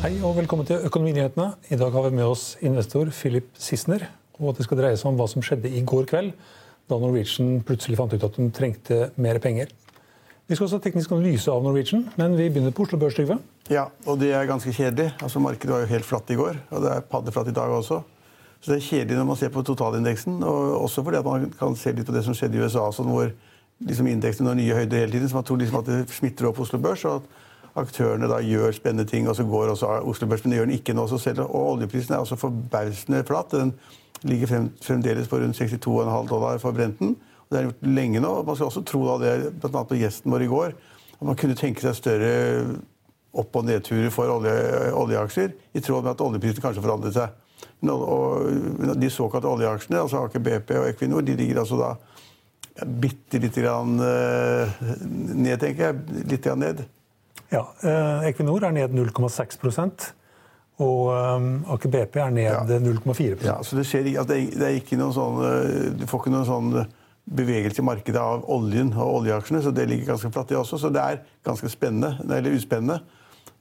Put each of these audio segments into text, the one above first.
Hei og velkommen til Økonominyhetene. I dag har vi med oss investor Philip Sissener. Og det skal dreie seg om hva som skjedde i går kveld, da Norwegian plutselig fant ut at de trengte mer penger. Vi skal også ha teknisk analyse av Norwegian, men vi begynner på Oslo Børs. Trygve. Ja, og det er ganske kjedelig. Altså, Markedet var jo helt flatt i går, og det er paddeflatt i dag også. Så det er kjedelig når man ser på totalindeksen, og også fordi at man kan se litt på det som skjedde i USA, sånn hvor liksom indeksen når nye høyder hele tiden, så man tror liksom at det smitter opp Oslo Børs. og at aktørene da gjør spennende ting, og så går også Oslo Børs, men det gjør den ikke nå. Selv, og oljeprisen er også forbausende flat. Den ligger frem, fremdeles på rundt 62,5 dollar for Brenten. Og det den gjort lenge nå. Man skal også tro da det, bl.a. på gjesten vår i går, at man kunne tenke seg større opp- og nedturer for olje, oljeaksjer, i tråd med at oljeprisen kanskje forandret seg. Men, og, de såkalte oljeaksjene, altså Aker BP og Equinor, de ligger altså da bitte lite grann uh, ned, tenker jeg. Litt grann ned. Ja, eh, Equinor er ned 0,6 og um, Aker BP er ned Ja. 0,4 Ja, så det, skjer, at det, er- det er ikke noen sånn, eh, Du får ikke noen sånn bevegelse i markedet av oljen og oljeaksjene, så det ligger ganske flatt, det også. Så det er ganske spennende, eller uspennende.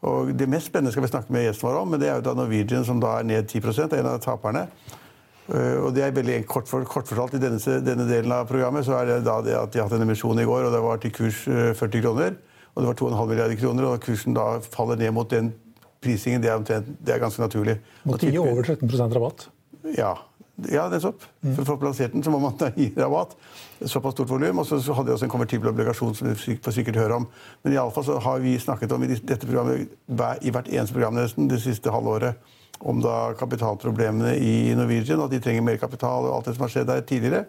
Og Det mest spennende skal vi snakke med gjesten vår om, men det er jo da Norwegian, som da er ned 10 er en av taperne. Og det er veldig kort, for, kort fortalt I denne, denne delen av programmet så er det da det at de har hatt en emisjon i går, og det var til kurs eh, 40 kroner. Og det var 2,5 milliarder kroner, og kursen da faller ned mot den prisingen. Det er, omtrent, det er ganske naturlig. Tipper- over 13 rabatt. ja, ja nettopp. For å få plassert den, så må man da gi rabatt. Såpass stort volum. Og så så hadde jeg også en konvertibel obligasjon som du får sikkert høre om. Men iallfall så har vi snakket om i dette programmet i hvert eneste program nesten det siste halvåret om da kapitalproblemene i Norwegian, at de trenger mer kapital og alt det som har skjedd der tidligere.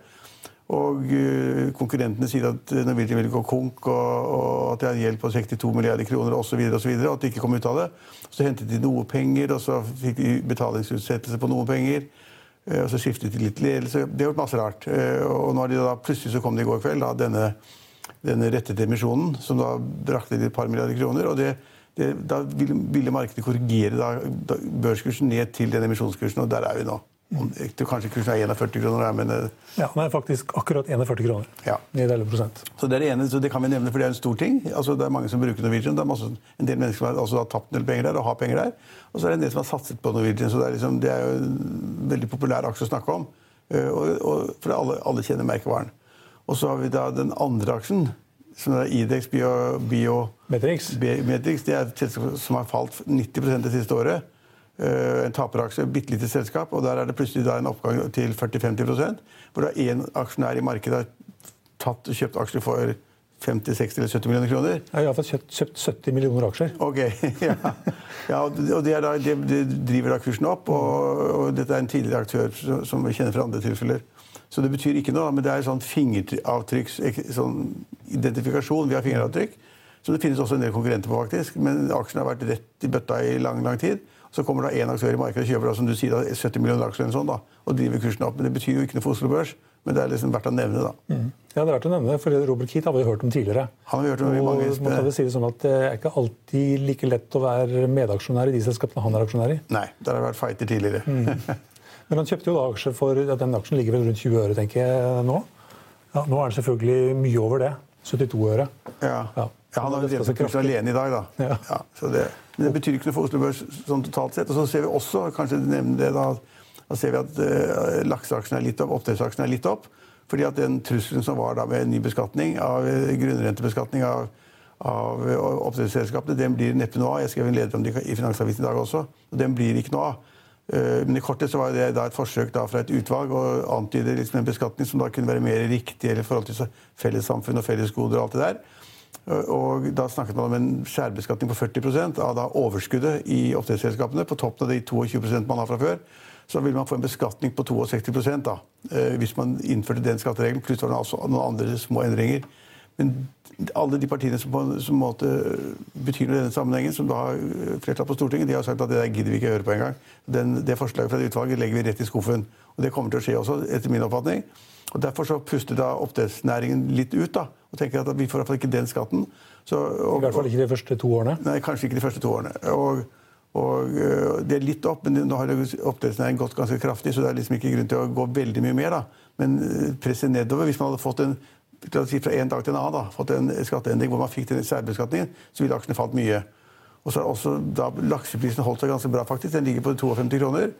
Og øh, konkurrentene sier at Norwegian vil gå konk, og, og at de har en gjeld på 62 milliarder kroner osv. Og, videre, og at de ikke kom ut av det. Så hentet de noe penger, og så fikk de betalingsutsettelse på noen penger. Eh, Og så skiftet de litt ledelse. Det har gjort masse rart. Eh, Og nå de da, plutselig så kom det i går kveld da, denne, denne rettede emisjonen, som da brakte de et par milliarder kroner. og det, det, Da ville, ville markedet korrigere da, da, børskursen ned til den emisjonskursen, og der er vi nå. Tror kanskje kursen er 41 kroner, men eh, Ja, Den er faktisk akkurat 41 kroner. Ja. Ned 11 Så det er det ene, så det kan vi nevne, for det er en stor ting. Altså, det er mange som bruker Norwegian. Det er masse, en del mennesker som har altså, har tapt en del penger der og har penger der. Og så er det en del som har satset på Norwegian. Så det er, liksom, det er jo en veldig populær aksje å snakke om. Eh, Og, og, for alle, alle kjenner merkevaren. Og så har vi da den andre aksjen, som er Idex Bio, Bio Metrix. Metrix. Det er et selskap som har falt 90% det siste året. Eh, en taperaksje, et bitte lite selskap, og der er det plutselig en oppgang til 40-50% Hvor da én aksjonær i markedet har tatt og kjøpt aksjer for 50, 60 eller 70 millioner kroner. Jeg har kjøpt, kjøpt 70 millioner aksjer. Ok, ja. ja og det- er da, det, det driver da kursen opp, og, og dette er en tidligere aktør som- som vi kjenner fra andre tilfeller. Så det betyr ikke noe, men det er sånn fingeravtrykks... Sånn identifikasjon via fingeravtrykk. Så det finnes også en del konkurrenter på, faktisk. Men aksjen har vært rett i bøtta i lang lang tid. Så kommer da én aktør i markedet og kjøper da, som du sier, da, 70 millioner aksjer eller sånn, da, og driver kursen opp. Men det betyr jo ikke noe for Oslo Børs. Men det er liksom verdt å nevne. da. Ja, det er verdt å nevne, for Robert Keat har vi hørt om tidligere. Han har vi hørt om i Og mange man kan vel si det sånn at det er ikke alltid like lett å være medaksjonær i de selskapene han er aksjonær i. Nei, der har det vært fighter tidligere. Men han kjøpte jo da aksjer for ja, Den aksjen ligger vel rundt 20 øre, tenker jeg nå. Ja, nå er den selvfølgelig mye over det. 72 øre. Ja. Ja. Ja, han har jo drevet kursen alene i dag, da. Ja. så det, men det betyr ikke noe for Oslo Børs sånn totalt sett. Og så ser vi også, kanskje nevne det da, Da ser vi at uh, lakseaksjene er litt opp, oppdrettsaksjene er litt opp. Fordi at den trusselen som var da med ny beskatning, av grunnrentebeskatning av, av oppdrettsselskapene, den blir neppe noe av. Jeg skrev en leder om det i Finansavisen i dag også. og Den blir ikke noe av. Men i kortet så var det da et forsøk da fra et utvalg å antyde liksom en beskatning som da kunne være mer riktig i forhold til fellessamfunn og fellesgoder og alt det der. Og da snakket man om en særbeskatning på 40% av da overskuddet i oppdrettsselskapene på toppen av de 22% man har fra før. Så vil man få en beskatning på 62% da, hvis man innførte den skatteregelen. Pluss var det også noen andre små endringer. Men alle de partiene som, på, som måte, betyr noe i denne sammenhengen, som da har flertall på Stortinget, de har sagt at det der gidder vi ikke å høre på engang. Det forslaget fra det utvalget legger vi rett i skuffen. Og det kommer til å skje også, etter min oppfatning. Og Derfor så puster da oppdrettsnæringen litt ut da, og tenker at vi får i hvert fall ikke den skatten. Så, og, I hvert fall ikke de første to årene? Nei, kanskje ikke de første to årene. Og, og Det er litt opp, men nå har oppdrettsnæringen gått ganske kraftig, så det er liksom ikke grunn til å gå veldig mye mer. da. Men presset nedover, hvis man hadde fått en si fra en dag til en annen da, fått en skatteendring hvor man fikk den særbeskatningen, så ville aksjene falt mye. Og så har også da Lakseprisen holdt seg ganske bra, faktisk. Den ligger på 52 kroner.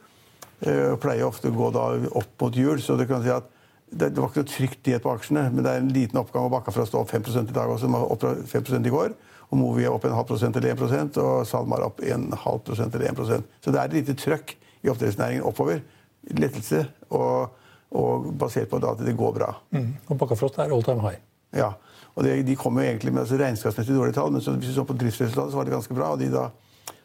Og pleier ofte å gå da opp mot jul. så det kan si at det, var ikke noe trygt diett på aksjene, men det er en liten oppgang. og Bakka fra å stå opp 5 i dag også, den var opp 5 i går. Og Movi er opp en halv prosent eller 1 og SalMar opp en halv prosent eller 1% Så det er et lite trøkk i oppdrettsnæringen oppover. Lettelse, og, og, basert på at det går bra. Mm. Og Bakkafrost er all time high. Ja. og det, De kommer egentlig med altså, regnskapsmessig dårlige tall, men så, hvis vi så på driftsresultatet, så var det ganske bra. og de da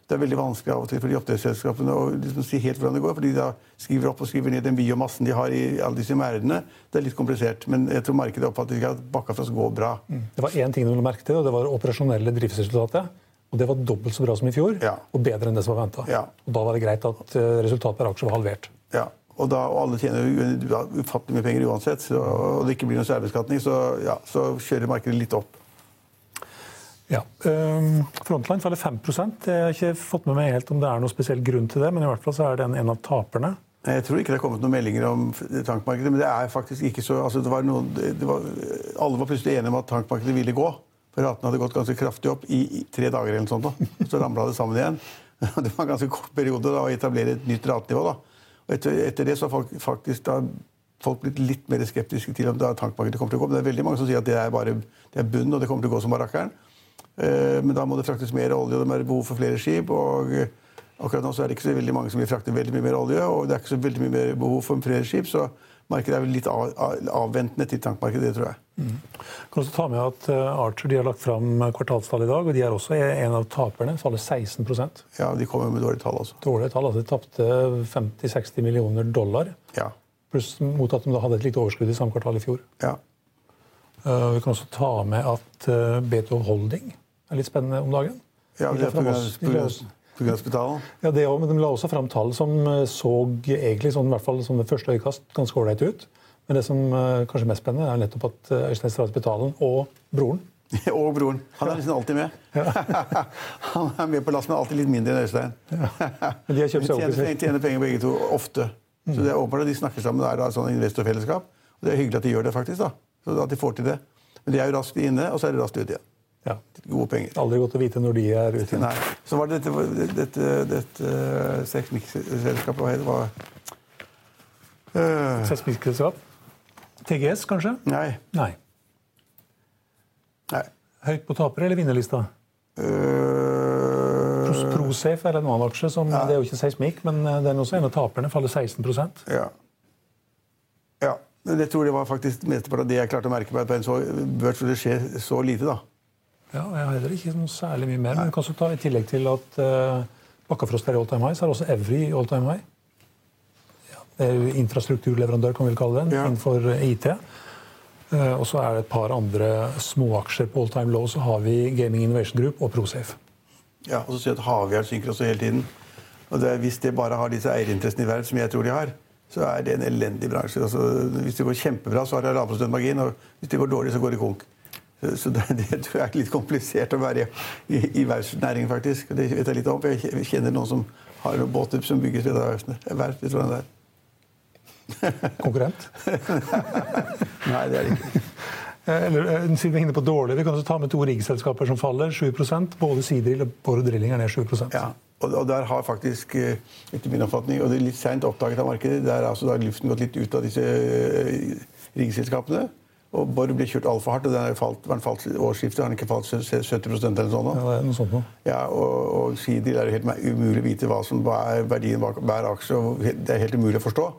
det er veldig vanskelig av og til for de oppdrettsselskapene å liksom si helt hvordan det går. fordi de da skriver opp og skriver ned den biomassen de har i alle disse merdene. Det er litt komplisert, men jeg tror markedet oppfatter ikke at Bakkafrost går bra. Mm. Det var én ting de merke til, og det var operasjonelle driftsresultatet. Og det var dobbelt så bra som i fjor, ja. og bedre enn det som var venta. Ja. Og da var det greit at eh, resultatet per aksje var halvert. Ja. Og, da, og alle tjener ufattelig mye penger uansett, så, og det ikke blir noen særbeskatning, så, ja, så kjører markedet litt opp. Ja. Um, Frontline faller 5% Jeg har ikke fått med meg helt om det er noen spesiell grunn til det, men i hvert fall så er den en av taperne. Jeg tror ikke det er kommet noen meldinger om tankmarkedet, men det er faktisk ikke så altså var noen, var, Alle var plutselig enige om at tankmarkedet ville gå. For ratene hadde gått ganske kraftig opp i, i tre dager, eller sånt. Da. Så ramla det sammen igjen. Det var en ganske kort periode da, å etablere et nytt ratenivå. Da. Og etter, etter, det så har folk faktisk da, folk blitt litt mer skeptiske til om tankmarkedet kommer til å gå. Men det er veldig mange som sier at det er bare det er bunn, og det kommer til å gå som barakkeren. Eh, men da må det fraktes mer olje, og det er behov for flere skip. og Akkurat nå så er det ikke så veldig mange som vil frakte veldig mye mer olje, og det er ikke så veldig mye mer behov for flere skip, så markedet er vel litt avventende til tankmarkedet, det tror jeg. Mm. Kan også ta med at eh, Archer de har lagt fram kvartalstall i dag, og de er også en av taperne. Faller 16% Ja, de kommer med dårlige tall altså. Dårlige tall, altså De tapte 50-60 millioner dollar. Ja. Pluss mot at de da hadde et lite overskudd i samme kvartal i fjor. Ja. Uh, vi kan også ta med at uh, B2 Holding er litt spennende om dagen. Ja, det er pga. hospitalet? Ja, det òg, men de la også fram tall som eh, så egentlig sånn, i hvert fall som det første øyekast ganske ålreit ut. Men det som kanskje er mest spennende, er nettopp at Øystein Strade Spitalen og broren og broren. Han er nesten alltid med. Ja. han er med på lass, men alltid litt mindre enn Øystein. Ja. Men de har kjøpt seg opp tjener, tjener penger begge to, ofte. Mm. Så det er åpenbart at de snakker sammen. Er da sånn investorfellesskap. Og det er hyggelig at de gjør det, faktisk. da. Så at de får til det. Men de er jo raskt inne, og så er de raskt ut igjen. Ja. Gode penger. Aldri godt å vite når de er ute. Nei. Så var det dette, dette, dette, seismikkselskapet Hva het det? Uh, Seismikkselskap? TGS, kanskje? Nei. Nei. Nei. Høyt på taper- eller vinnerlista? Uh, Prosafe er en annen aksje. Som, ja. Det er jo ikke seismikk, men eh, den også en av taperne. Faller 16% Ja. ja. Men jeg tror det var faktisk mesteparten av det jeg klarte å merke meg på en så børs for det skjer så lite. da. Ja, Jeg har heller ikke noe særlig mye mer. Men kan ta I tillegg til at uh, Bakkafrost er i all time high, så er også Evry i all time high. Ja, det er infrastrukturleverandør, kan vi vel kalle det, ja. innenfor IT. Uh, og så er det et par andre småaksjer på all time low. Så har vi Gaming Innovation Group og Prosafe. Ja, og så sier jeg at Havgjerd synker også hele tiden. Og det, Hvis de bare har disse eierinteressene i verden, som jeg tror de har, så er det en elendig bransje. Altså, hvis det går kjempebra, så har de lavprosent margin. Og hvis det går dårlig, så går det konk. Så det, det, tror jeg er litt komplisert å være i, i, verftsnæringen, faktisk. Det vet jeg litt om. Jeg kjenner noen som har noen båter som bygges ved verft. Vet du hva det er? Konkurrent? Nei, det er det ikke. Eller, eh, siden vi er inne på dårlig, Vi kan også ta med to riggselskaper som faller. 7 Både Sidril og Borr Drilling er ned 7% Ja, Og, der har faktisk, eh, etter min oppfatning, og det er litt seint oppdaget av markedet, der har altså luften gått litt ut av disse eh, riggselskapene. Og Borr ble kjørt altfor hardt, og den har falt, den falt årsskiftet har den ikke falt 70 eller sånn. nå. Ja, det er noe sånt noe. Ja, og, og Sidil er det helt umulig å vite hva som er verdien bak hver aksje. og Det er helt umulig å forstå.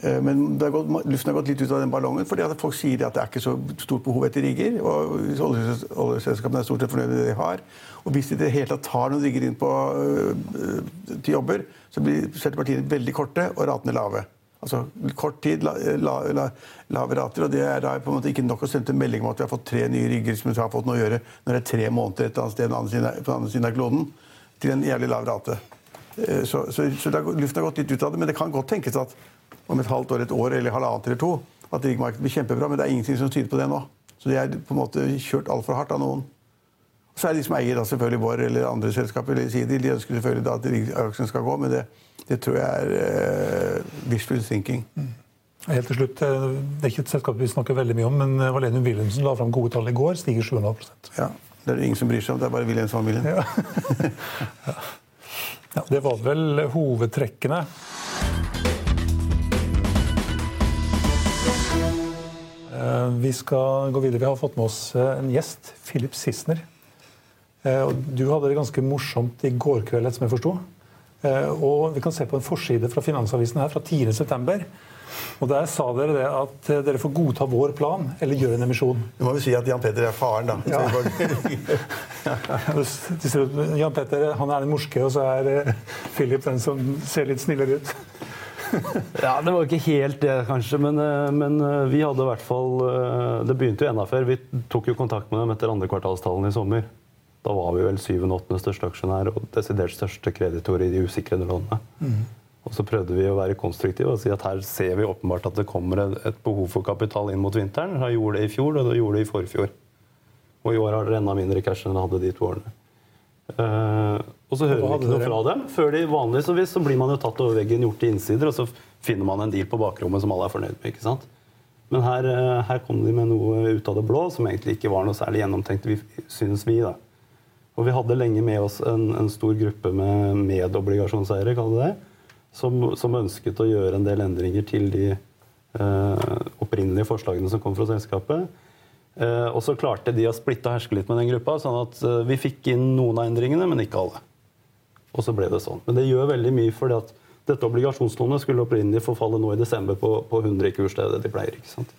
Eh, Men gått, luften har gått litt ut av den ballongen fordi folk sier at det er ikke så stort behov etter rigger. og oljes- Oljeselskapene er stort sett fornøyd med det de har. Og hvis de i det hele tatt tar noen rigger inn på, øh, til jobber, så blir partiene veldig korte og ratene lave. Altså kort tid, la, la, la, lave rater. Og det er da på en måte ikke nok å sende melding om at vi har fått tre nye rigger som har fått noe å gjøre når det er tre måneder et annet sted på den andre siden- av kloden, til en jævlig lav rate. Eh, Så, så, så luften har gått litt ut av det, men det kan godt tenkes at om et halvt år, et år eller halvannet eller to at riggmarkedet blir kjempebra, men det er ingenting som tyder på det nå. Så de er på en måte kjørt altfor hardt av noen. Så er de som eier da selvfølgelig vår eller andre selskaper, eller sier de ønsker selvfølgelig da at aksjen skal gå, men det, det tror jeg er uh, wishful thinking. Helt til slutt, eh, Det er ikke et selskap vi snakker veldig mye om, men Valenium Valenius Wilhelmsen la fram gode tall i går. Stiger 7,5% Ja, Det er det ingen som bryr seg om, det er bare Wilhelmsen-familien. ja. ja, Det var vel hovedtrekkene. Vi skal gå videre. Vi har fått med oss eh, en gjest, Philip Sissener. Eh, Du hadde det ganske morsomt i går kveld, som jeg forsto. Eh, Og vi kan se på en forside fra Finansavisen her fra 10.9. Og der sa dere det at eh, dere får godta vår plan eller gjøre en emisjon. Du må vel si at Jan Petter er faren, da. Ja. Jan Petter han er den morske, og så er eh, Philip den som ser litt snillere ut. Ja, Det var ikke helt det, kanskje, men, eh, men eh, vi hadde i hvert fall eh, Det begynte jo enda før. Vi tok jo kontakt med dem etter andre kvartalstallene i sommer. Da var vi vel syvende og åttende største aksjonær og desidert største kreditor i de usikrede lånene. Og så prøvde vi å være konstruktive og si at her ser vi åpenbart at det kommer et et behov for kapital inn mot vinteren. Da gjorde det i fjor, og da gjorde det i forfjor. Og i år har dere enda mindre cash enn dere hadde de to årene. Eh, og så hører vi ikke noe fra dem. Før de vanligvis så, blir man jo tatt over veggen, gjort til innsider, og så finner man en deal på bakrommet som alle er fornøyd med. ikke sant? Men her, eh, her kom de med noe ut av det blå som egentlig ikke var noe særlig gjennomtenkt, vi, synes vi. da. Og vi hadde lenge med oss en, en stor gruppe med medobligasjonseiere, kaller vi det, som, som ønsket å gjøre en del endringer til de eh, opprinnelige forslagene som kom fra selskapet. Eh, og så klarte de å splitte og herske litt med den gruppa, sånn at eh, vi fikk inn noen av endringene, men ikke alle. Og så ble det sånn. Men det gjør veldig mye fordi at dette obligasjonslånet skulle opprinnelig forfalle nå i desember på, på 100 i kurs, det det de pleier. ikke sant?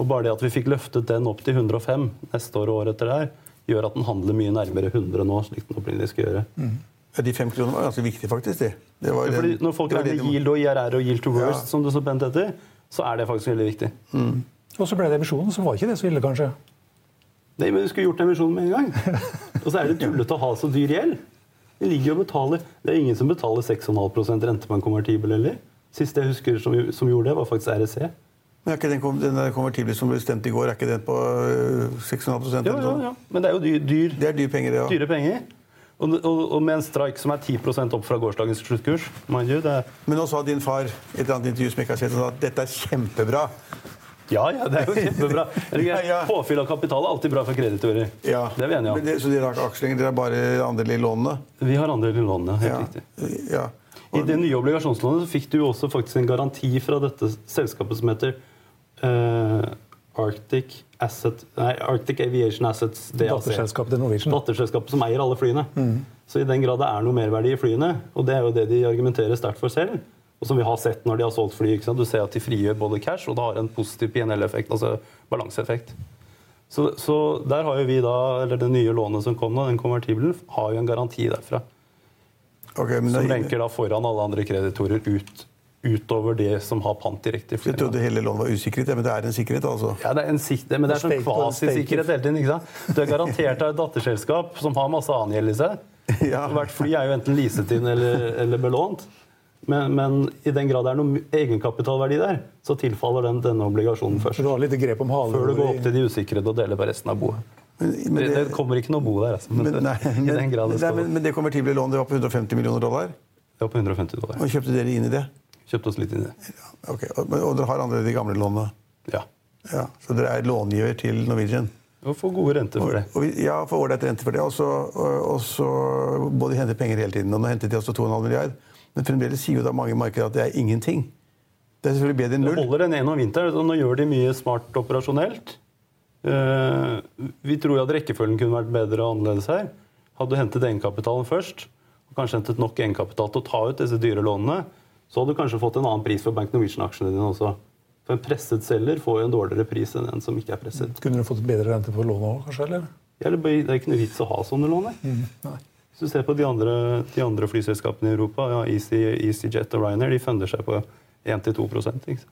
Og bare det at vi fikk løftet den opp til 105 neste år og året etter der, gjør at den handler mye nærmere 100 nå, slik den opprinnelig skal gjøre. Ja, De fem kronene var ganske viktige, faktisk. de. Det var, Fordi når folk det regner de- yield og IRR og yield to worst, Ja. som det så pent heter, så er det faktisk veldig viktig. Og så ble det emisjonen, så var ikke det så ille, kanskje. Nei, men vi skulle gjort emisjonen med en gang. Og så er det tullete å ha så dyr gjeld. Det ligger jo og betaler. Det er ingen som betaler 6,5 rente på en konvertibel heller. Siste jeg husker som, som gjorde det, var faktisk REC. Men er ikke den, kom- den konvertibelen som ble stemt i går, er ikke den på øh, 6,5 Ja, eller ja, sånn? ja. Men det er jo dyr, dyr, Det er dyre penger, det òg. dyre penger. Og, og, og med en strike som er 10 opp fra gårsdagens sluttkurs mind you, det er, Men nå sa din far i et eller annet intervju som jeg ikke har sett, at dette er kjempebra. Ja, ja, det er jo kjempebra. Påfyll av kapital er alltid bra for kreditorer. Ja. Det er vi enige om. det, så dere har ikke aksjelenger, dere har bare andel i lånene? Vi har andel i lånene, helt Ja. riktig. ja. I det nye obligasjonslånet så fikk du jo også faktisk en garanti fra dette selskapet som heter uh, Arctic, Asset, nei, Arctic Aviation Assets DAC. Datterselskapet til Norwegian. Datterselskapet som eier alle flyene. Så i den grad det er noe merverdi i flyene, og det er jo det de argumenterer sterkt for selv, og som vi har sett når de har solgt fly, ikke sant? du ser at de frigjør både cash og det har en positiv PNL-effekt, altså balanseeffekt. Så, så der har jo vi da, eller det nye lånet som kom nå, den konvertibelen, har jo en garanti derfra. Okay, men Som det- renker da foran alle andre kreditorer ut, utover det som har pant direkte i Jeg trodde hele lånet var usikret, ja, men det er en sikkerhet, altså. Ja, det er en sikkerhet, men det er sånn kvasisikkerhet hele tiden. ikke sant? Du er garantert av et datterselskap som har masse annen gjeld i seg. Ja. Hvert fly er jo enten leaset inn eller, eller belånt. Men, men i den grad det er noe egenkapitalverdi der, så tilfaller den denne obligasjonen Så først. du har litt grep om halen? Før du går opp til de usikrede og deler på resten av boet. Men, men Det, det, kommer ikke noe bo der, altså. Men, nei, nei, det skal men, men det konvertible lånet var på 150 millioner dollar, Det var på 150 dollar. og kjøpte dere inn i det? Kjøpte oss litt inn i det. Ok, Og, og dere har allerede de gamle lånene? Ja. Ja, Så dere er långiver til Norwegian? Og får gode renter for det. Og vi, ja, får ålreit rente for det. Og så, og, og så må de hente penger hele tiden. Og nå hentet de altså 2,5 milliard. Men fremdeles sier jo da mange markeder at det er ingenting. Det er selvfølgelig bedre enn null. Det holder en gjennom vinteren. og Nå gjør de mye smart operasjonelt. Eh, vi tror jo at rekkefølgen kunne vært bedre og annerledes her. Hadde du hentet egenkapitalen først, og kanskje hentet nok egenkapital til å ta ut disse dyre lånene, så hadde du kanskje fått en annen pris for Bank Norwegian-aksjene dine også. For en presset selger får jo en dårligere pris enn en som ikke er presset. Kunne du fått bedre rente på lånet òg, kanskje? eller? Ja, Det er ikke noe vits å ha sånne lån. Mm, Nei. Hvis du ser på de andre, de andre flyselskapene i Europa, ja, Easy, EasyJet og Ryanair, de funder seg på 1-2 ikke?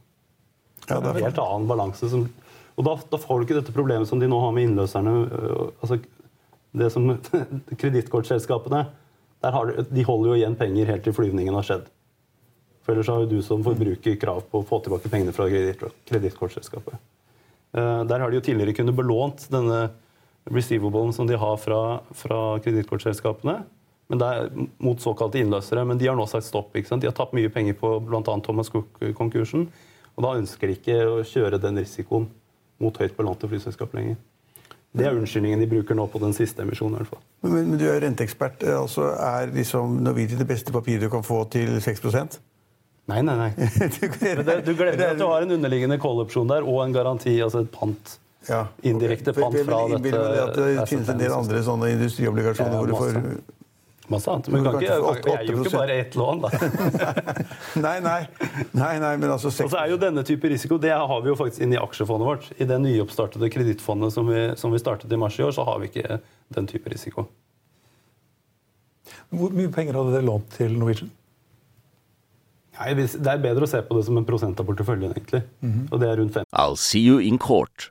Ja, Det er en helt annen balanse. Som, og da, da får du ikke dette problemet som de nå har med innløserne. øh, altså det som Kredittkortselskapene de holder jo igjen penger helt til flyvningen har skjedd. For ellers har jo du som forbruker krav på å få tilbake pengene fra kreditt- kredittkortselskapet. Eh, der har de jo tidligere kunnet belånt denne receivablen som de har fra, fra kredittkortselskapene. Men det mot såkalte innløsere. Men de har nå sagt stopp. De har tapt mye penger på bl.a. Thomas Cook-konkursen. Og da ønsker de ikke å kjøre den risikoen mot høyt belånte flyselskap lenger. Det er unnskyldningen de bruker nå på den siste emisjonen. i hvert fall. Men, men du er renteekspert. eh, Altså er liksom Norwegian det beste papiret du kan få til 6 Nei, nei, nei. du, det, du glemmer at du har en underliggende call-opsjon der og en garanti, altså et pant. Ja. indirekte pant Jeg vil fra dette det at det finnes en del andre sånne industriobligasjoner Ja, hvor du får masse. Annet. Men kan ikke, jeg, gir jo ikke bare ett lån, da. Nei, nei. nei, nei men altså Og så er jo denne type risiko det har vi jo faktisk inne i aksjefondet vårt. I det nyoppstartede kredittfondet som, vi- som vi startet i mars i år, så har vi ikke den type risiko. Hvor mye penger hadde dere lånt til Norwegian? Nei, Det er bedre å se på det som en prosent av porteføljen, egentlig. Og det er rundt 5 I'll see you in court.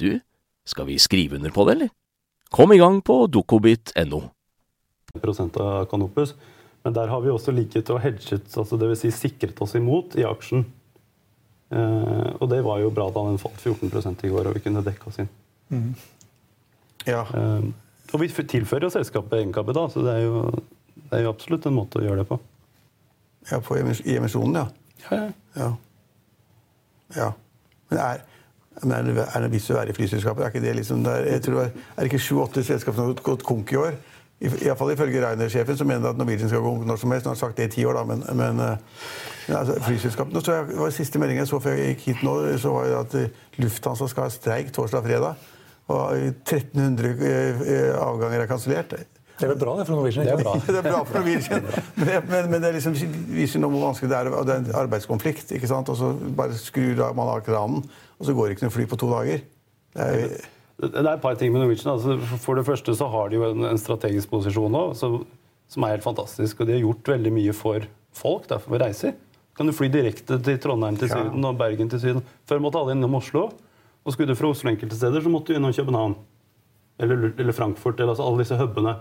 du, skal vi skrive under på det, eller? Kom i gang på dokobit.no. av Canopus. Men der har vi også likhet og hedget, altså dvs. Si sikret oss imot i aksjen. Eh, og det var jo bra da den falt 14 i går, og vi kunne dekke oss inn. Ja. Eh, og vi tilfører jo selskapet egenkapital, så det er, jo, det er jo absolutt en måte å gjøre det på. ja, på emis- i emisjonen, ja. Ja, ja. Ja. ja. Men er, men er, det, er det vits å være i flyselskapet? Er liksom det ikke sju-åtte selskaper som har gått konk i år? I, i hvert fall ifølge Reiner-sjefen, som mener at Norwegian skal gå når som helst. Han har sagt det i ti år, da, men, men eh, altså, flyselskapet så var Siste melding jeg så før jeg gikk hit nå, så var det at eh, Lufthansa skal ha streik torsdag og fredag. Og eh, 1300 eh, eh, avganger er kansellert. Det er vel bra det for Norwegian? Det er bra. Det er bra for Norwegian. Men, men, men det liksom viser noe hvor vanskelig det er. og Det er en arbeidskonflikt. ikke sant? Og så bare skrur man av kranen, og så går det ikke noe fly på to dager. Det er, Det er et par ting med Norwegian. Altså, for det første så har de jo en, en strategisk posisjon nå så, som er helt fantastisk. Og de har gjort veldig mye for folk derfor vi reiser. Kan du fly direkte til Trondheim til Ja. Syden og Bergen til Syden. Før måtte alle innom Oslo. Og skulle du fra Oslo enkelte steder, så måtte du innom København. Eller, eller Frankfurt. Eller altså alle disse hubene.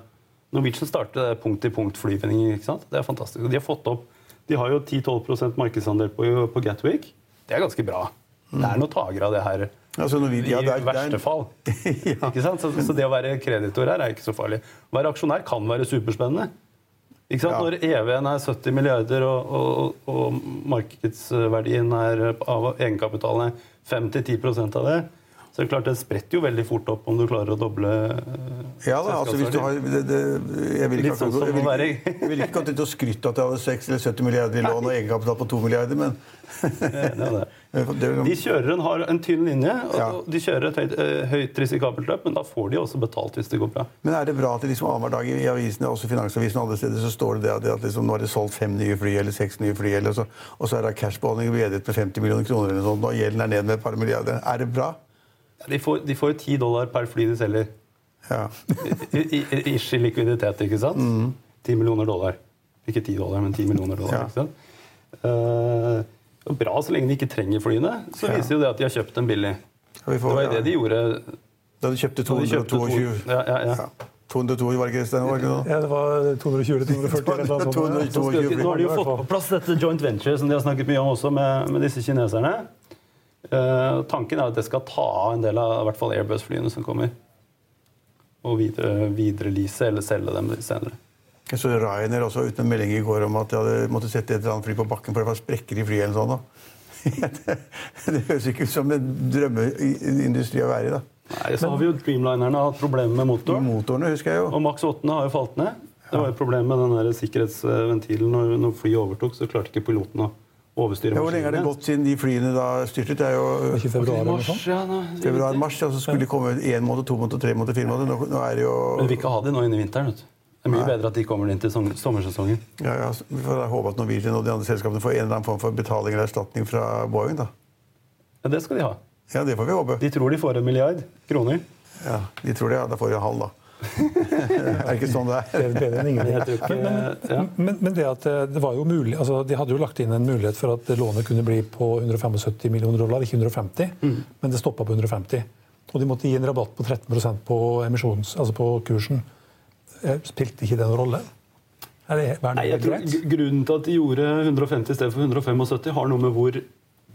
Norwegian startet punkt-til-punkt-flyvninger. ikke sant? Det er fantastisk. Og de har fått opp De har jo 10-12% markedsandel på, på Gatwick. Det er ganske bra. Det er noen tagere av det her. altså, vi, ja, I det er- er- verste fall. ja. Ikke sant? Så, så det å være kreditor her er ikke så farlig. Å være aksjonær kan være superspennende. Ikke sant? Ja. Når EV-en er 70 milliarder og, og, og markedsverdien er av egenkapitalen er 5-10 av det, så det er klart det spretter jo veldig fort opp om du klarer å doble eh, Ja da, altså hvis du har det, det, Jeg vil ikke, sånn jeg vil, være- ikke- jeg vil ikke til å skryte at jeg hadde 6 eller 70 milliarder i lån og egenkapital på 2 milliarder, men Det det. De kjører en, har en tynn linje, og Ja. de kjører et høyt, eh, høyt risikabelt løp, men da får de også betalt hvis det går bra. Men er det bra at det liksom annenhver dag i avisene, også Finansavisen og andre steder, så står det det at, at liksom, nå er det solgt fem nye fly eller seks nye fly, eller så, og så er det cashbeholdning bedret med 50 millioner kroner eller noe sånt, og gjelden er ned med et par milliarder. Er det bra? De får, de får jo 10 dollar per fly de selger. Ja. Ish i likviditet, ikke sant? 10 millioner dollar. Ikke 10 dollar, men 10 millioner dollar. Ja. ikke sant? Uh, bra så lenge de ikke trenger flyene. Så Ja. viser jo det at de har kjøpt dem billig. Får, Det var jo det de gjorde Da de kjøpte 222 Ja, ja, ja. Ja. 202, var det ikke det? Stein? Var det ikke? Ja, det var 220 eller 240 eller noe sånt. 222 Så skal de, nå har de jo fått på plass dette joint venture som de har snakket mye om også med, med disse kineserne. Eh, tanken er at det skal ta av en del av i hvert fall Airbus-flyene som kommer. Og videre, videre eller selge dem senere. Jeg så Ryanair også uten en melding i går om at de hadde måttet sette et eller annet fly på bakken for det var sprekker i flyet eller sånn. da. det, det høres ikke ut som en drømmeindustri å være i. da. Nei, Så har vi jo Dreamlinerne hatt problemer med motoren. Motorene husker jeg jo. Og Max 8 har jo falt ned. Det var et problem med den der sikkerhetsventilen. Når, når flyet overtok, så klarte ikke piloten å overstyre Ja, hvor lenge har det gått siden de flyene da styrtet? Det er jo Ikke februar eller noe sånt. Mars, ja, nå, februar-mars, ja, så skulle de komme én måned, to måneder, tre måneder, fire måneder. Nå, nå er det jo Men vi vil ikke ha de nå inn i vinteren. vet du. Det er mye bedre at de kommer inn til sommersesongen. ja, ja, Vi får håpe at Norwegian og de andre selskapene får en eller annen form for betaling eller erstatning fra Boeing. da. Ja, Det skal de ha. Ja, det får vi håpe. De tror de får en milliard kroner. Ja, De tror det, ja. Da får de en halv, da. er det ikke sånn det Det er? er bedre enn ingenting. Jeg tror ikke, ja. Men, men det at eh, det var jo mulig, altså de hadde jo lagt inn en mulighet for at lånet kunne bli på 175 millioner dollar, ikke 150, Mm. men det stoppa på 150. Og de måtte gi en rabatt på 13% på emisjons, altså på kursen. Eh, Spilte ikke det noen rolle? Er det, er det Nei, jeg tror Grunnen til at de gjorde 150 i stedet for 175, har noe med hvor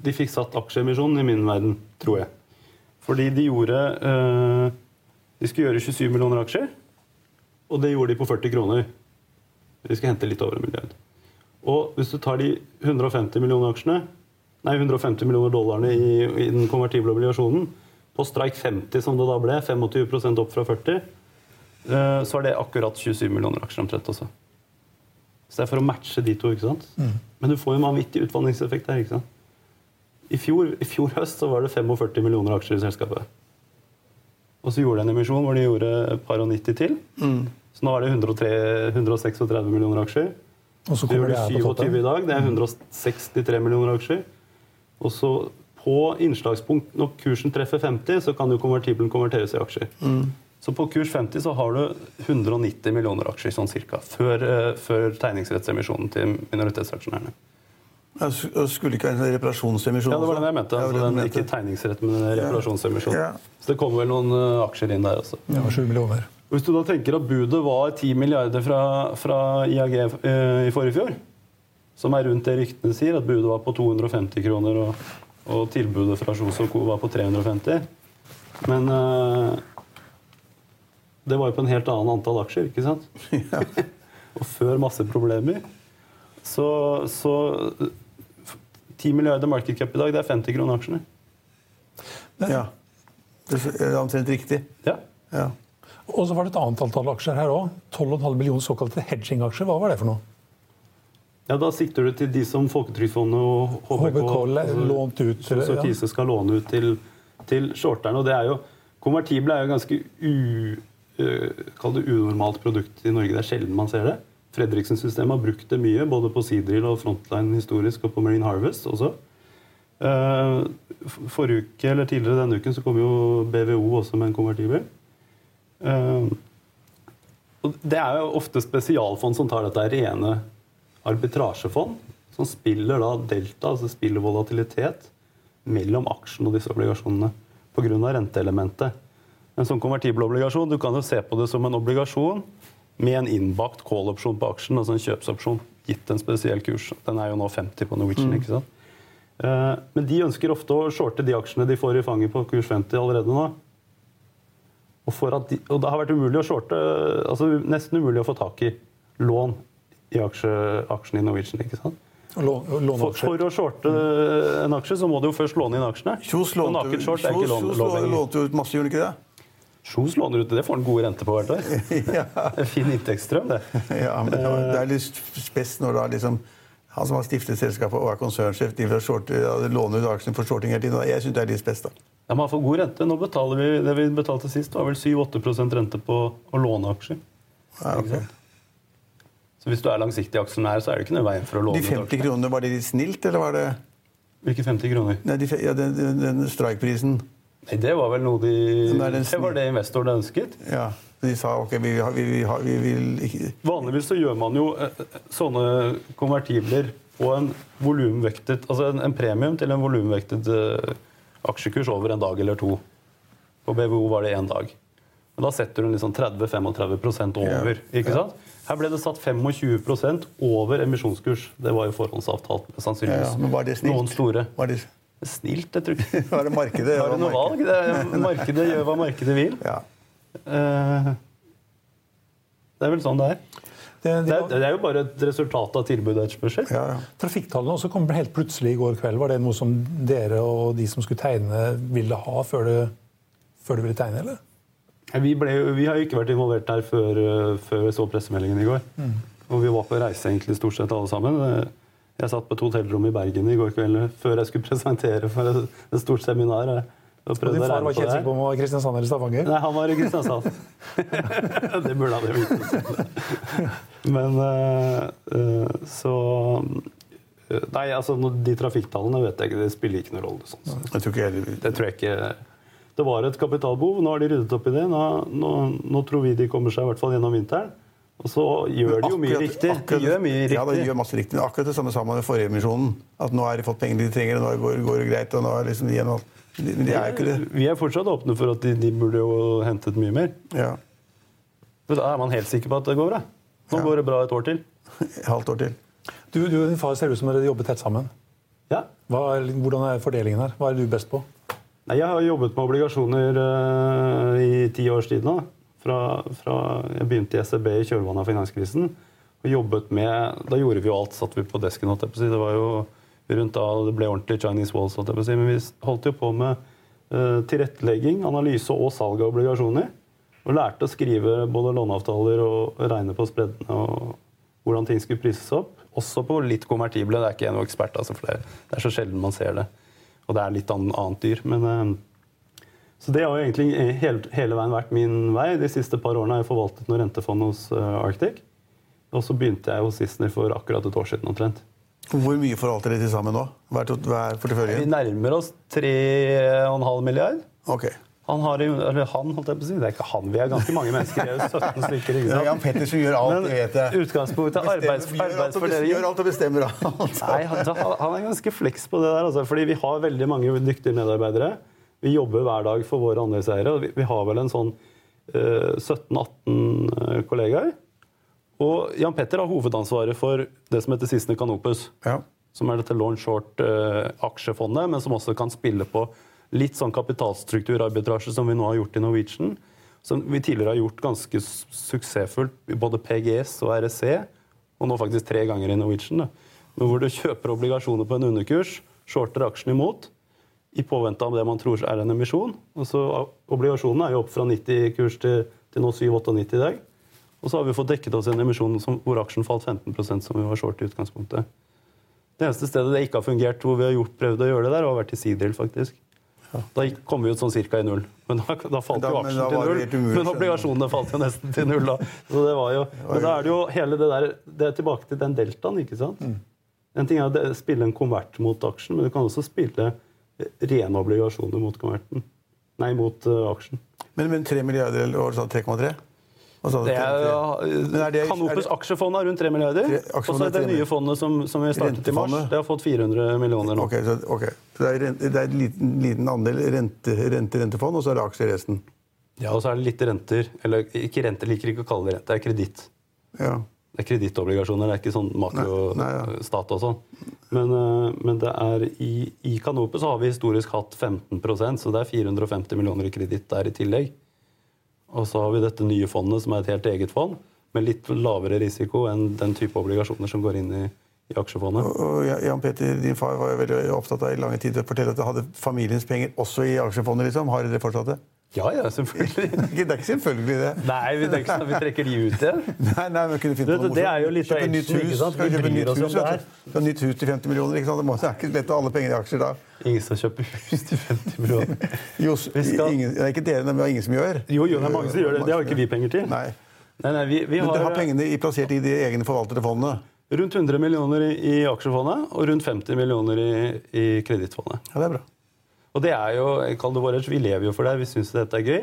de fikk satt aksjeemisjonen i min verden, tror jeg. Fordi de gjorde eh, De skulle gjøre 27 millioner aksjer, og det gjorde de på 40 kroner. De skal hente litt over en milliard. Og hvis du tar de 150 millioner aksjene, nei 150 millioner dollarene i, i den konvertible obligasjonen, på streik 50 som det da ble, 25% opp fra 40, eh, så er det akkurat 27 millioner aksjer omtrent også. Så det er for å matche de to. ikke sant? Men du får jo en vanvittig utvanningseffekt her. ikke sant? I fjor, I fjor høst så var det 45 millioner aksjer i selskapet. Og så gjorde de en emisjon hvor de gjorde et par og 90 til. Så nå er det 103, 136 millioner aksjer. Og så kommer det de her 27 i dag. Det er 163 millioner aksjer. Og så på innslagspunkt, når kursen treffer 50, så kan jo konvertibelen konverteres i aksjer. Så på kurs 50 så har du 190 millioner aksjer sånn cirka, før, eh, før tegningsrettsemisjonen til minoritetsaksjonærene. Ja, og Skulle ikke ha en reparasjonsemisjon Ja, det var den det jeg mente. Altså, den, det jeg ikke tegningsrett, men reparasjonsemisjon. Ja. Så det kommer vel noen eh, aksjer inn der også. Ja, 7 millioner. Hvis du da tenker at budet var 10 milliarder fra, fra IAG eh, i forrige fjor, som er rundt det ryktene sier, at budet var på 250 kroner og, og tilbudet fra Sjoso Co. var på 350 Men eh, det var jo på en helt annen antall aksjer, ikke sant? og før masse problemer. Så, så 10 milliarder market cap i dag, det er 50 kroner aksjene. Ja. Det er omtrent riktig. Ja. Ja. Og så var det et annet antall aksjer her òg. 12,5 millioner såkalte hedging-aksjer. Hva var det for noe? Ja, Da sikter du til de som Folketrygdfondet og HBK, HBK lånt ut til- så, så ja. Kise skal låne ut til, til shorterne. og det er jo, Konvertible er jo ganske u, uh, det unormalt produkt i Norge. Det er sjelden man ser det. Fredriksen-systemet har brukt det mye, både på Seadrill og Frontline historisk, og på Marine Harvest også. Eh, forrige uke, eller Tidligere denne uken så kom jo BVO også med en konvertibel. Eh, det er jo ofte spesialfond som tar dette rene arbitrasjefond, som spiller da delta, altså spiller volatilitet, mellom aksjen og disse obligasjonene pga. renteelementet. En sånn konvertibel obligasjon, du kan jo se på det som en obligasjon med en innbakt call-opsjon på aksjen, altså en kjøpsopsjon, gitt en spesiell kurs. Den er jo nå 50 på Norwegian. ikke sant? Eh, Men de ønsker ofte å shorte de aksjene de får i fanget på kurs 50 allerede nå. Og, for at de, og det har vært umulig å shorte, altså nesten umulig å få tak i lån i aksje, aksjen i Norwegian. ikke sant? For, for å shorte en aksje, så må du jo først låne inn aksjene. Kjos lånte, jo ut masse, gjorde ikke Kjos låner ut, det får han god rente på hvert år. det? En fin inntektsstrøm, det. Ja, men det er- det er litt spes når da liksom han som har stiftet selskapet og er konsernsjef, de vil shorte, ja, låner ut aksjene for shorting hele tiden. Jeg syns det er litt spes, da. Ja, men han får god rente. Nå betaler vi, Det vi betalte sist, var vel 7-8 rente på å låne aksjer. Ja, ok. Så hvis du er langsiktig aksjonær, så er det ikke noe veien for å låne De 50 aksjer. kronene, var det litt snilt, eller var det Hvilke 50 kroner? Nei, de, ja, den, den, den strikeprisen. Nei, Det var vel noe de det Det var det investorene ønsket. Ja. De sa ok, vi, har- vi, vi, har- vi vil ikke Vanligvis så gjør man jo eh, eh, sånne konvertibler på en volumvektet Altså en, en premium til en volumvektet uh, aksjekurs over en dag eller to. På BVO var det én dag. Men da setter du liksom 30-35 over. ikke sant? Her ble det satt 25% over emisjonskurs. Det var jo forhåndsavtalt. sannsynligvis. Ja, ja, men var det snilt? Noen store. Var det, Snilt, jeg tror ikke. var det markedet? gjør du noe valg? Det markedet gjør hva markedet vil. Ja. Eh, det er vel sånn det er. Det, de, Det er, det er jo bare et resultat av tilbud og etterspørsel. Ja, ja. Trafikktallene også kom helt plutselig i går kveld. Var det noe som dere og de som skulle tegne, ville ha før det, før det ville tegne, eller? Vi, ble, vi har jo ikke vært involvert der før, øh, før vi så pressemeldingen i går. Og vi var på reise egentlig stort sett alle sammen. Jeg satt på et hotellrom i Bergen i går kveld eh, før jeg skulle presentere for et, et stort seminar. Og Og din far var ikke helt sikker på om han var i Kristiansand eller Stavanger? Nei, han var i Kristiansand. det burde han jo vite. Men uh, så Nei, altså de trafikktallene vet jeg ikke, det spiller ikke noen rolle. sånn. Jeg tror ikke jeg Det tror jeg ikke Det var et kapitalbehov. Nå har de ryddet opp i det. Nå, nå, nå tror vi de kommer seg i hvert fall gjennom vinteren. Og så gjør de jo mye riktig. akkurat- De gjør mye riktig. Ja, de gjør masse riktig. Men akkurat det samme sa man i forrige emisjonen. At nå har de fått pengene de trenger, og nå går, går det greit. og nå er liksom de, alt. de det er ikke det. Vi er fortsatt åpne for at de, de burde jo hentet mye mer. Ja. Men da er man helt sikker på at det går bra. Nå Ja. går det bra et år til. Halvt år til. Du, du og din far ser ut som dere jobber tett sammen. Ja. Hva er, hvordan er fordelingen her? Hva er du best på? Nei, jeg har jobbet med obligasjoner uh, i ti års tid nå. Fra, fra jeg begynte i SEB i kjølvannet av finanskrisen. Og jobbet med, Da gjorde vi jo alt. Satt vi på desken. jeg på å si. Det var jo rundt da det ble ordentlig Chinese walls. jeg på å si. Men vi holdt jo på med uh, tilrettelegging, analyse og salg av obligasjoner. Og lærte å skrive både låneavtaler og regne på spreddene og hvordan ting skulle prises opp. Også på litt konvertible. Det er ikke jeg noen ekspert, altså, for det, er så sjelden man ser det. Og det er litt annet, dyr. Men, eh, så det har jo egentlig hele, hele veien vært min vei. De siste par årene har jeg forvaltet noe rentefond hos eh, Arctic. Og så begynte jeg hos Sissener for akkurat et år siden omtrent. Hvor mye forvalter dere til sammen nå? Hva er, Vi nærmer oss 3,5 milliard. Okay. Han har, eller han, holdt jeg på å si. Det er ikke han, vi er ganske mange mennesker. Vi er jo 17 stykker. ikke Det er? Jan Pettersen gjør alt, Men vet jeg. utgangspunktet er arbeids, arbeidsfordeling. Gjør alt og bestemmer alt. Nei, han, han er ganske fleks på det der. Altså, fordi vi har veldig mange dyktige medarbeidere. Vi jobber hver dag for våre andelseiere. Vi, vi har vel en sånn eh, 17-18 kollegaer. Og Jan Petter har hovedansvaret for det som heter Sisne Canopus. Ja. Som er dette launch short-aksjefondet, men som også kan spille på litt sånn kapitalstrukturarbitrasje som vi nå har gjort i Norwegian. Som vi tidligere har gjort ganske suksessfullt i både PGS og REC, og nå faktisk tre ganger i Norwegian. Da. Men hvor du kjøper obligasjoner på en underkurs, shorter aksjen imot, i påvente av det man tror er en emisjon. Og så Obligasjonene er jo opp fra 90-kurs til, til nå 7-98 i dag. Og så har vi fått dekket oss en emisjon som, hvor aksjen falt 15% som vi var short i utgangspunktet. Det eneste stedet det ikke har fungert hvor vi har gjort, prøvd å gjøre det der, har vært i Sidril, faktisk. Da kom vi ut sånn cirka i null. Men da, da falt Da- jo aksjen da til null. umulig, Men obligasjonene falt jo nesten til null da. Så det var jo, men da er det jo hele det der Det er tilbake til den deltaen, ikke sant? Mm. En ting er å spille en konvert mot aksjen, men du kan også spille rene obligasjoner mot konverten. Nei, mot uh, aksjen. Men, men 3 milliarder eller var det, sånn 3,3? Hva? Det er, 3,3? Men Kanopus aksjefond er rundt 3 milliarder. Og så er det nye fondet som, som vi startet i mars. Det har fått 400 millioner nå. Ok, så, okay. så det er, det er en liten, liten andel rente, rente, rentefond, og så er det aksjer resten? Ja, Og så er det litt renter. Eller ikke renter, liker ikke å kalle det rente. Det er kreditt. Ja. Det er kredittobligasjoner, det er ikke sånn makrostat og sånn. Men, eh, men det er i, i Kanope så har vi historisk hatt 15% så det er 450 millioner i kreditt der i tillegg. Og så har vi dette nye fondet, som er et helt eget fond, med litt lavere risiko enn den type obligasjoner som går inn i, i aksjefondet. Og Jan Peter, din far var jo veldig opptatt av i lange tider å fortelle at du hadde familiens penger også i aksjefondet. liksom. Har dere fortsatt det? Ja, ja, selvfølgelig. Det er ikke selvfølgelig det. Nei, vi, det ikke vi trekker de ut igjen. Nei, nei, men kunne finne noe det er jo litt av edgen, ikke sant? Vi bryr oss om det her. du. Ha nytt hus til 50 millioner. ikke sant? Det, må, det er ikke lett å ha alle penger i aksjer da. Ingen som kjøper hus til 50 millioner. Jo, Vi skal- ingen, det er ikke dere, men det er ingen som gjør. Jo, jo, det er mange som gjør det. Det har ikke vi penger til. Nei. Nei, nei, vi, vi Men dere har har pengene i- plassert i de egne forvaltede fondene. rundt 100 millioner i, i aksjefondet og rundt 50 millioner i, i kredittfondet. Ja, det er bra. Og det er jo, jeg kaller det vår Vi lever jo for det. Vi syns dette er gøy.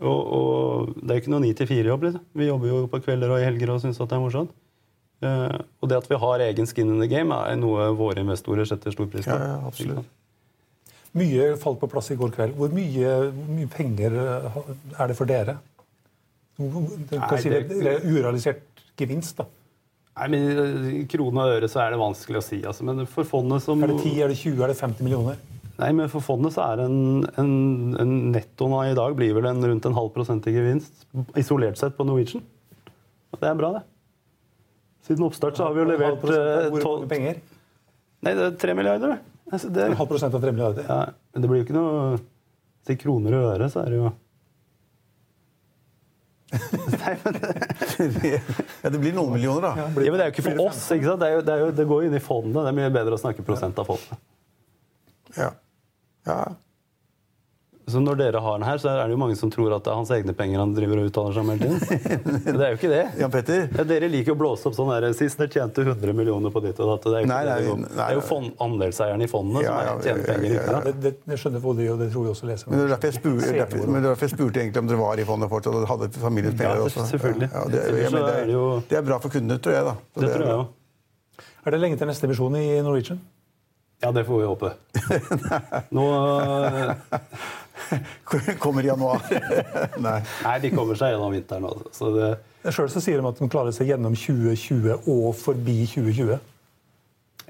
Og, og det er jo ikke noe 9-4-jobb. Liksom. Vi jobber jo på kvelder og i helger og syns det er morsomt. Uh, og det at vi har egen skin in the game, er noe våre investorer setter stor pris på. Ja, ja, absolutt. Mye falt på plass i går kveld. Hvor mye, hvor mye penger eh, er det for dere? Du Nei, si det, det- det er urealisert gevinst, da. Nei, men i Krone og øre så er det vanskelig å si. Altså. Men for fondet som Er det 10, er det 20, er det 50 millioner? Nei, men for fondet så er en, en, en nettoen av i dag blir vel en, rundt en halv prosent i gevinst isolert sett på Norwegian. Det er bra, det. Siden oppstart så har vi jo levert eh, Hvor mange penger? Nei, det er tre milliarder. det. Altså, det, En halv prosent av 3 milliarder? ja, men det blir jo ikke noe Til kroner og øre så er det jo Nei, men det, Ja, det blir noen millioner, da. ja, men det er jo ikke for oss. ikke sant? Det, er jo, det, er jo, det går jo inn i fondet. Det er mye bedre å snakke prosent av fondet. Ja. Ja. Så når dere har den her, så er det jo mange som tror at det er hans egne penger han driver og uttaler seg om hele tiden. Det er jo ikke det. Jan Petter? Ja, dere liker å blåse opp sånn der, Sist dere tjente 100 millioner på ditt og datt. Det er jo, Nei, det, nei, nei, det er jo fond, andelseierne i fondene Ja, som er, tjener penger. ja, ja. Det, det, det skjønner både de, og det tror vi også leser. Men det er derfor jeg spurte, derfor, men er derfor jeg spurte egentlig om dere var i fondet fortsatt og hadde familiens penger Ja, også. selvfølgelig. Ja, det, er det er, er bra for kundene, tror jeg. da. Det er tror jeg òg. Er det lenge til neste emisjon i Norwegian? Ja, det får vi håpe. Nå, Kommer i januar. Nei. nei, de kommer seg gjennom vinteren. Altså. Så det, Sjøl sier de at de klarer seg gjennom 2020 og forbi 2020.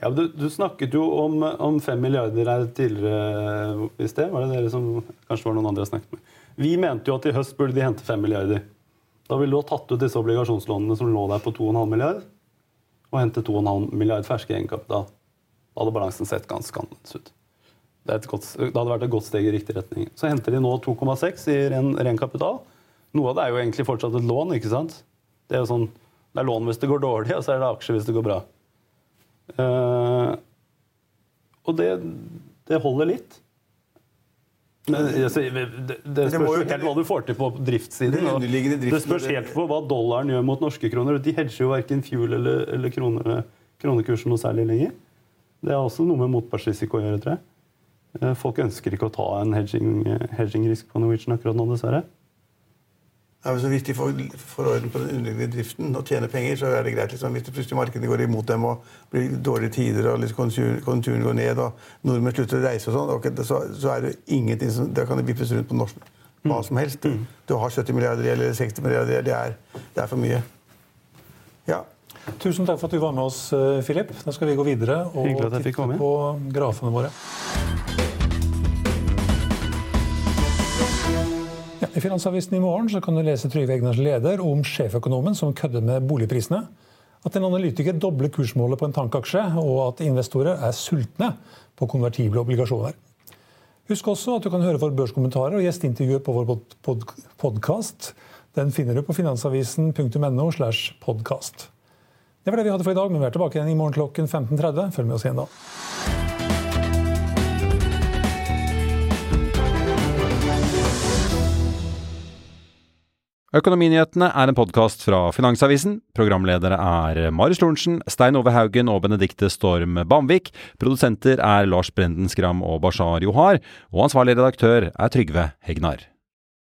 ja, men du, du snakket jo om, om fem milliarder her tidligere i sted. Var det dere som kanskje var noen andre jeg snakket med? Vi mente jo at i høst burde de hente fem milliarder. Da ville du ha tatt ut disse obligasjonslånene som lå der på 2,5 milliard, og hente 2,5 milliard ferske egenkapital. Hadde balansen sett ganske annerledes ut. Det, et godt, det hadde vært et godt steg i riktig retning. Så henter de nå 2,6 i ren, ren kapital. Noe av det er jo egentlig fortsatt et lån. ikke sant? Det er jo sånn, det er lån hvis det går dårlig, og så er det aksjer hvis det går bra. Uh, og det, det holder litt. Men altså, det, det spørs jo helt hva du får til på driftssiden. Det spørs helt på hva dollaren gjør mot norske kroner. De hedger jo verken fuel eller, eller kroner, kronekursen noe særlig lenger. Det er også noe med motpartsrisiko å gjøre, tror jeg. Eh, Folk ønsker ikke å ta en hedging- hedging-risk på Norwegian akkurat nå, dessverre. Ja, men så de får, får orden på den underliggende driften og tjener penger, så er det greit. Liksom. Hvis det plutselig markedet går imot dem og blir dårlige tider og liksom konjunkturen, konjunkturen går ned og nordmenn slutter å reise og sånn, okay, så, så er det ingenting som Da kan det vippes rundt på norsk hva som helst. Du har 70 milliarder eller 60 milliarder det er, det er for mye. Ja. Tusen takk for at du var med oss, eh, Philip. Da skal vi gå videre og titte på grafene våre. Ja, I Finansavisen i morgen så kan du lese Trygve Egners leder om sjeføkonomen som kødder med boligprisene. At en analytiker dobler kursmålet på en tankaksje, og at investorer er sultne på konvertible obligasjoner. Husk også at du kan høre våre børskommentarer og gjesteintervjuer på vår pod pod podkast. Den finner du på finansavisen.no. slash podcast. Det var det vi hadde for i dag, men vi er tilbake igjen i morgen klokken 15.30. Følg med oss igjen da. Økonominyhetene er en podkast fra Finansavisen. Programledere er Marius Lorentzen, Stein Ove Haugen og Benedikte Storm Bamvik. Produsenter er Lars Brenden Skram og Bashar Johar. Og ansvarlig redaktør er Trygve Hegnar.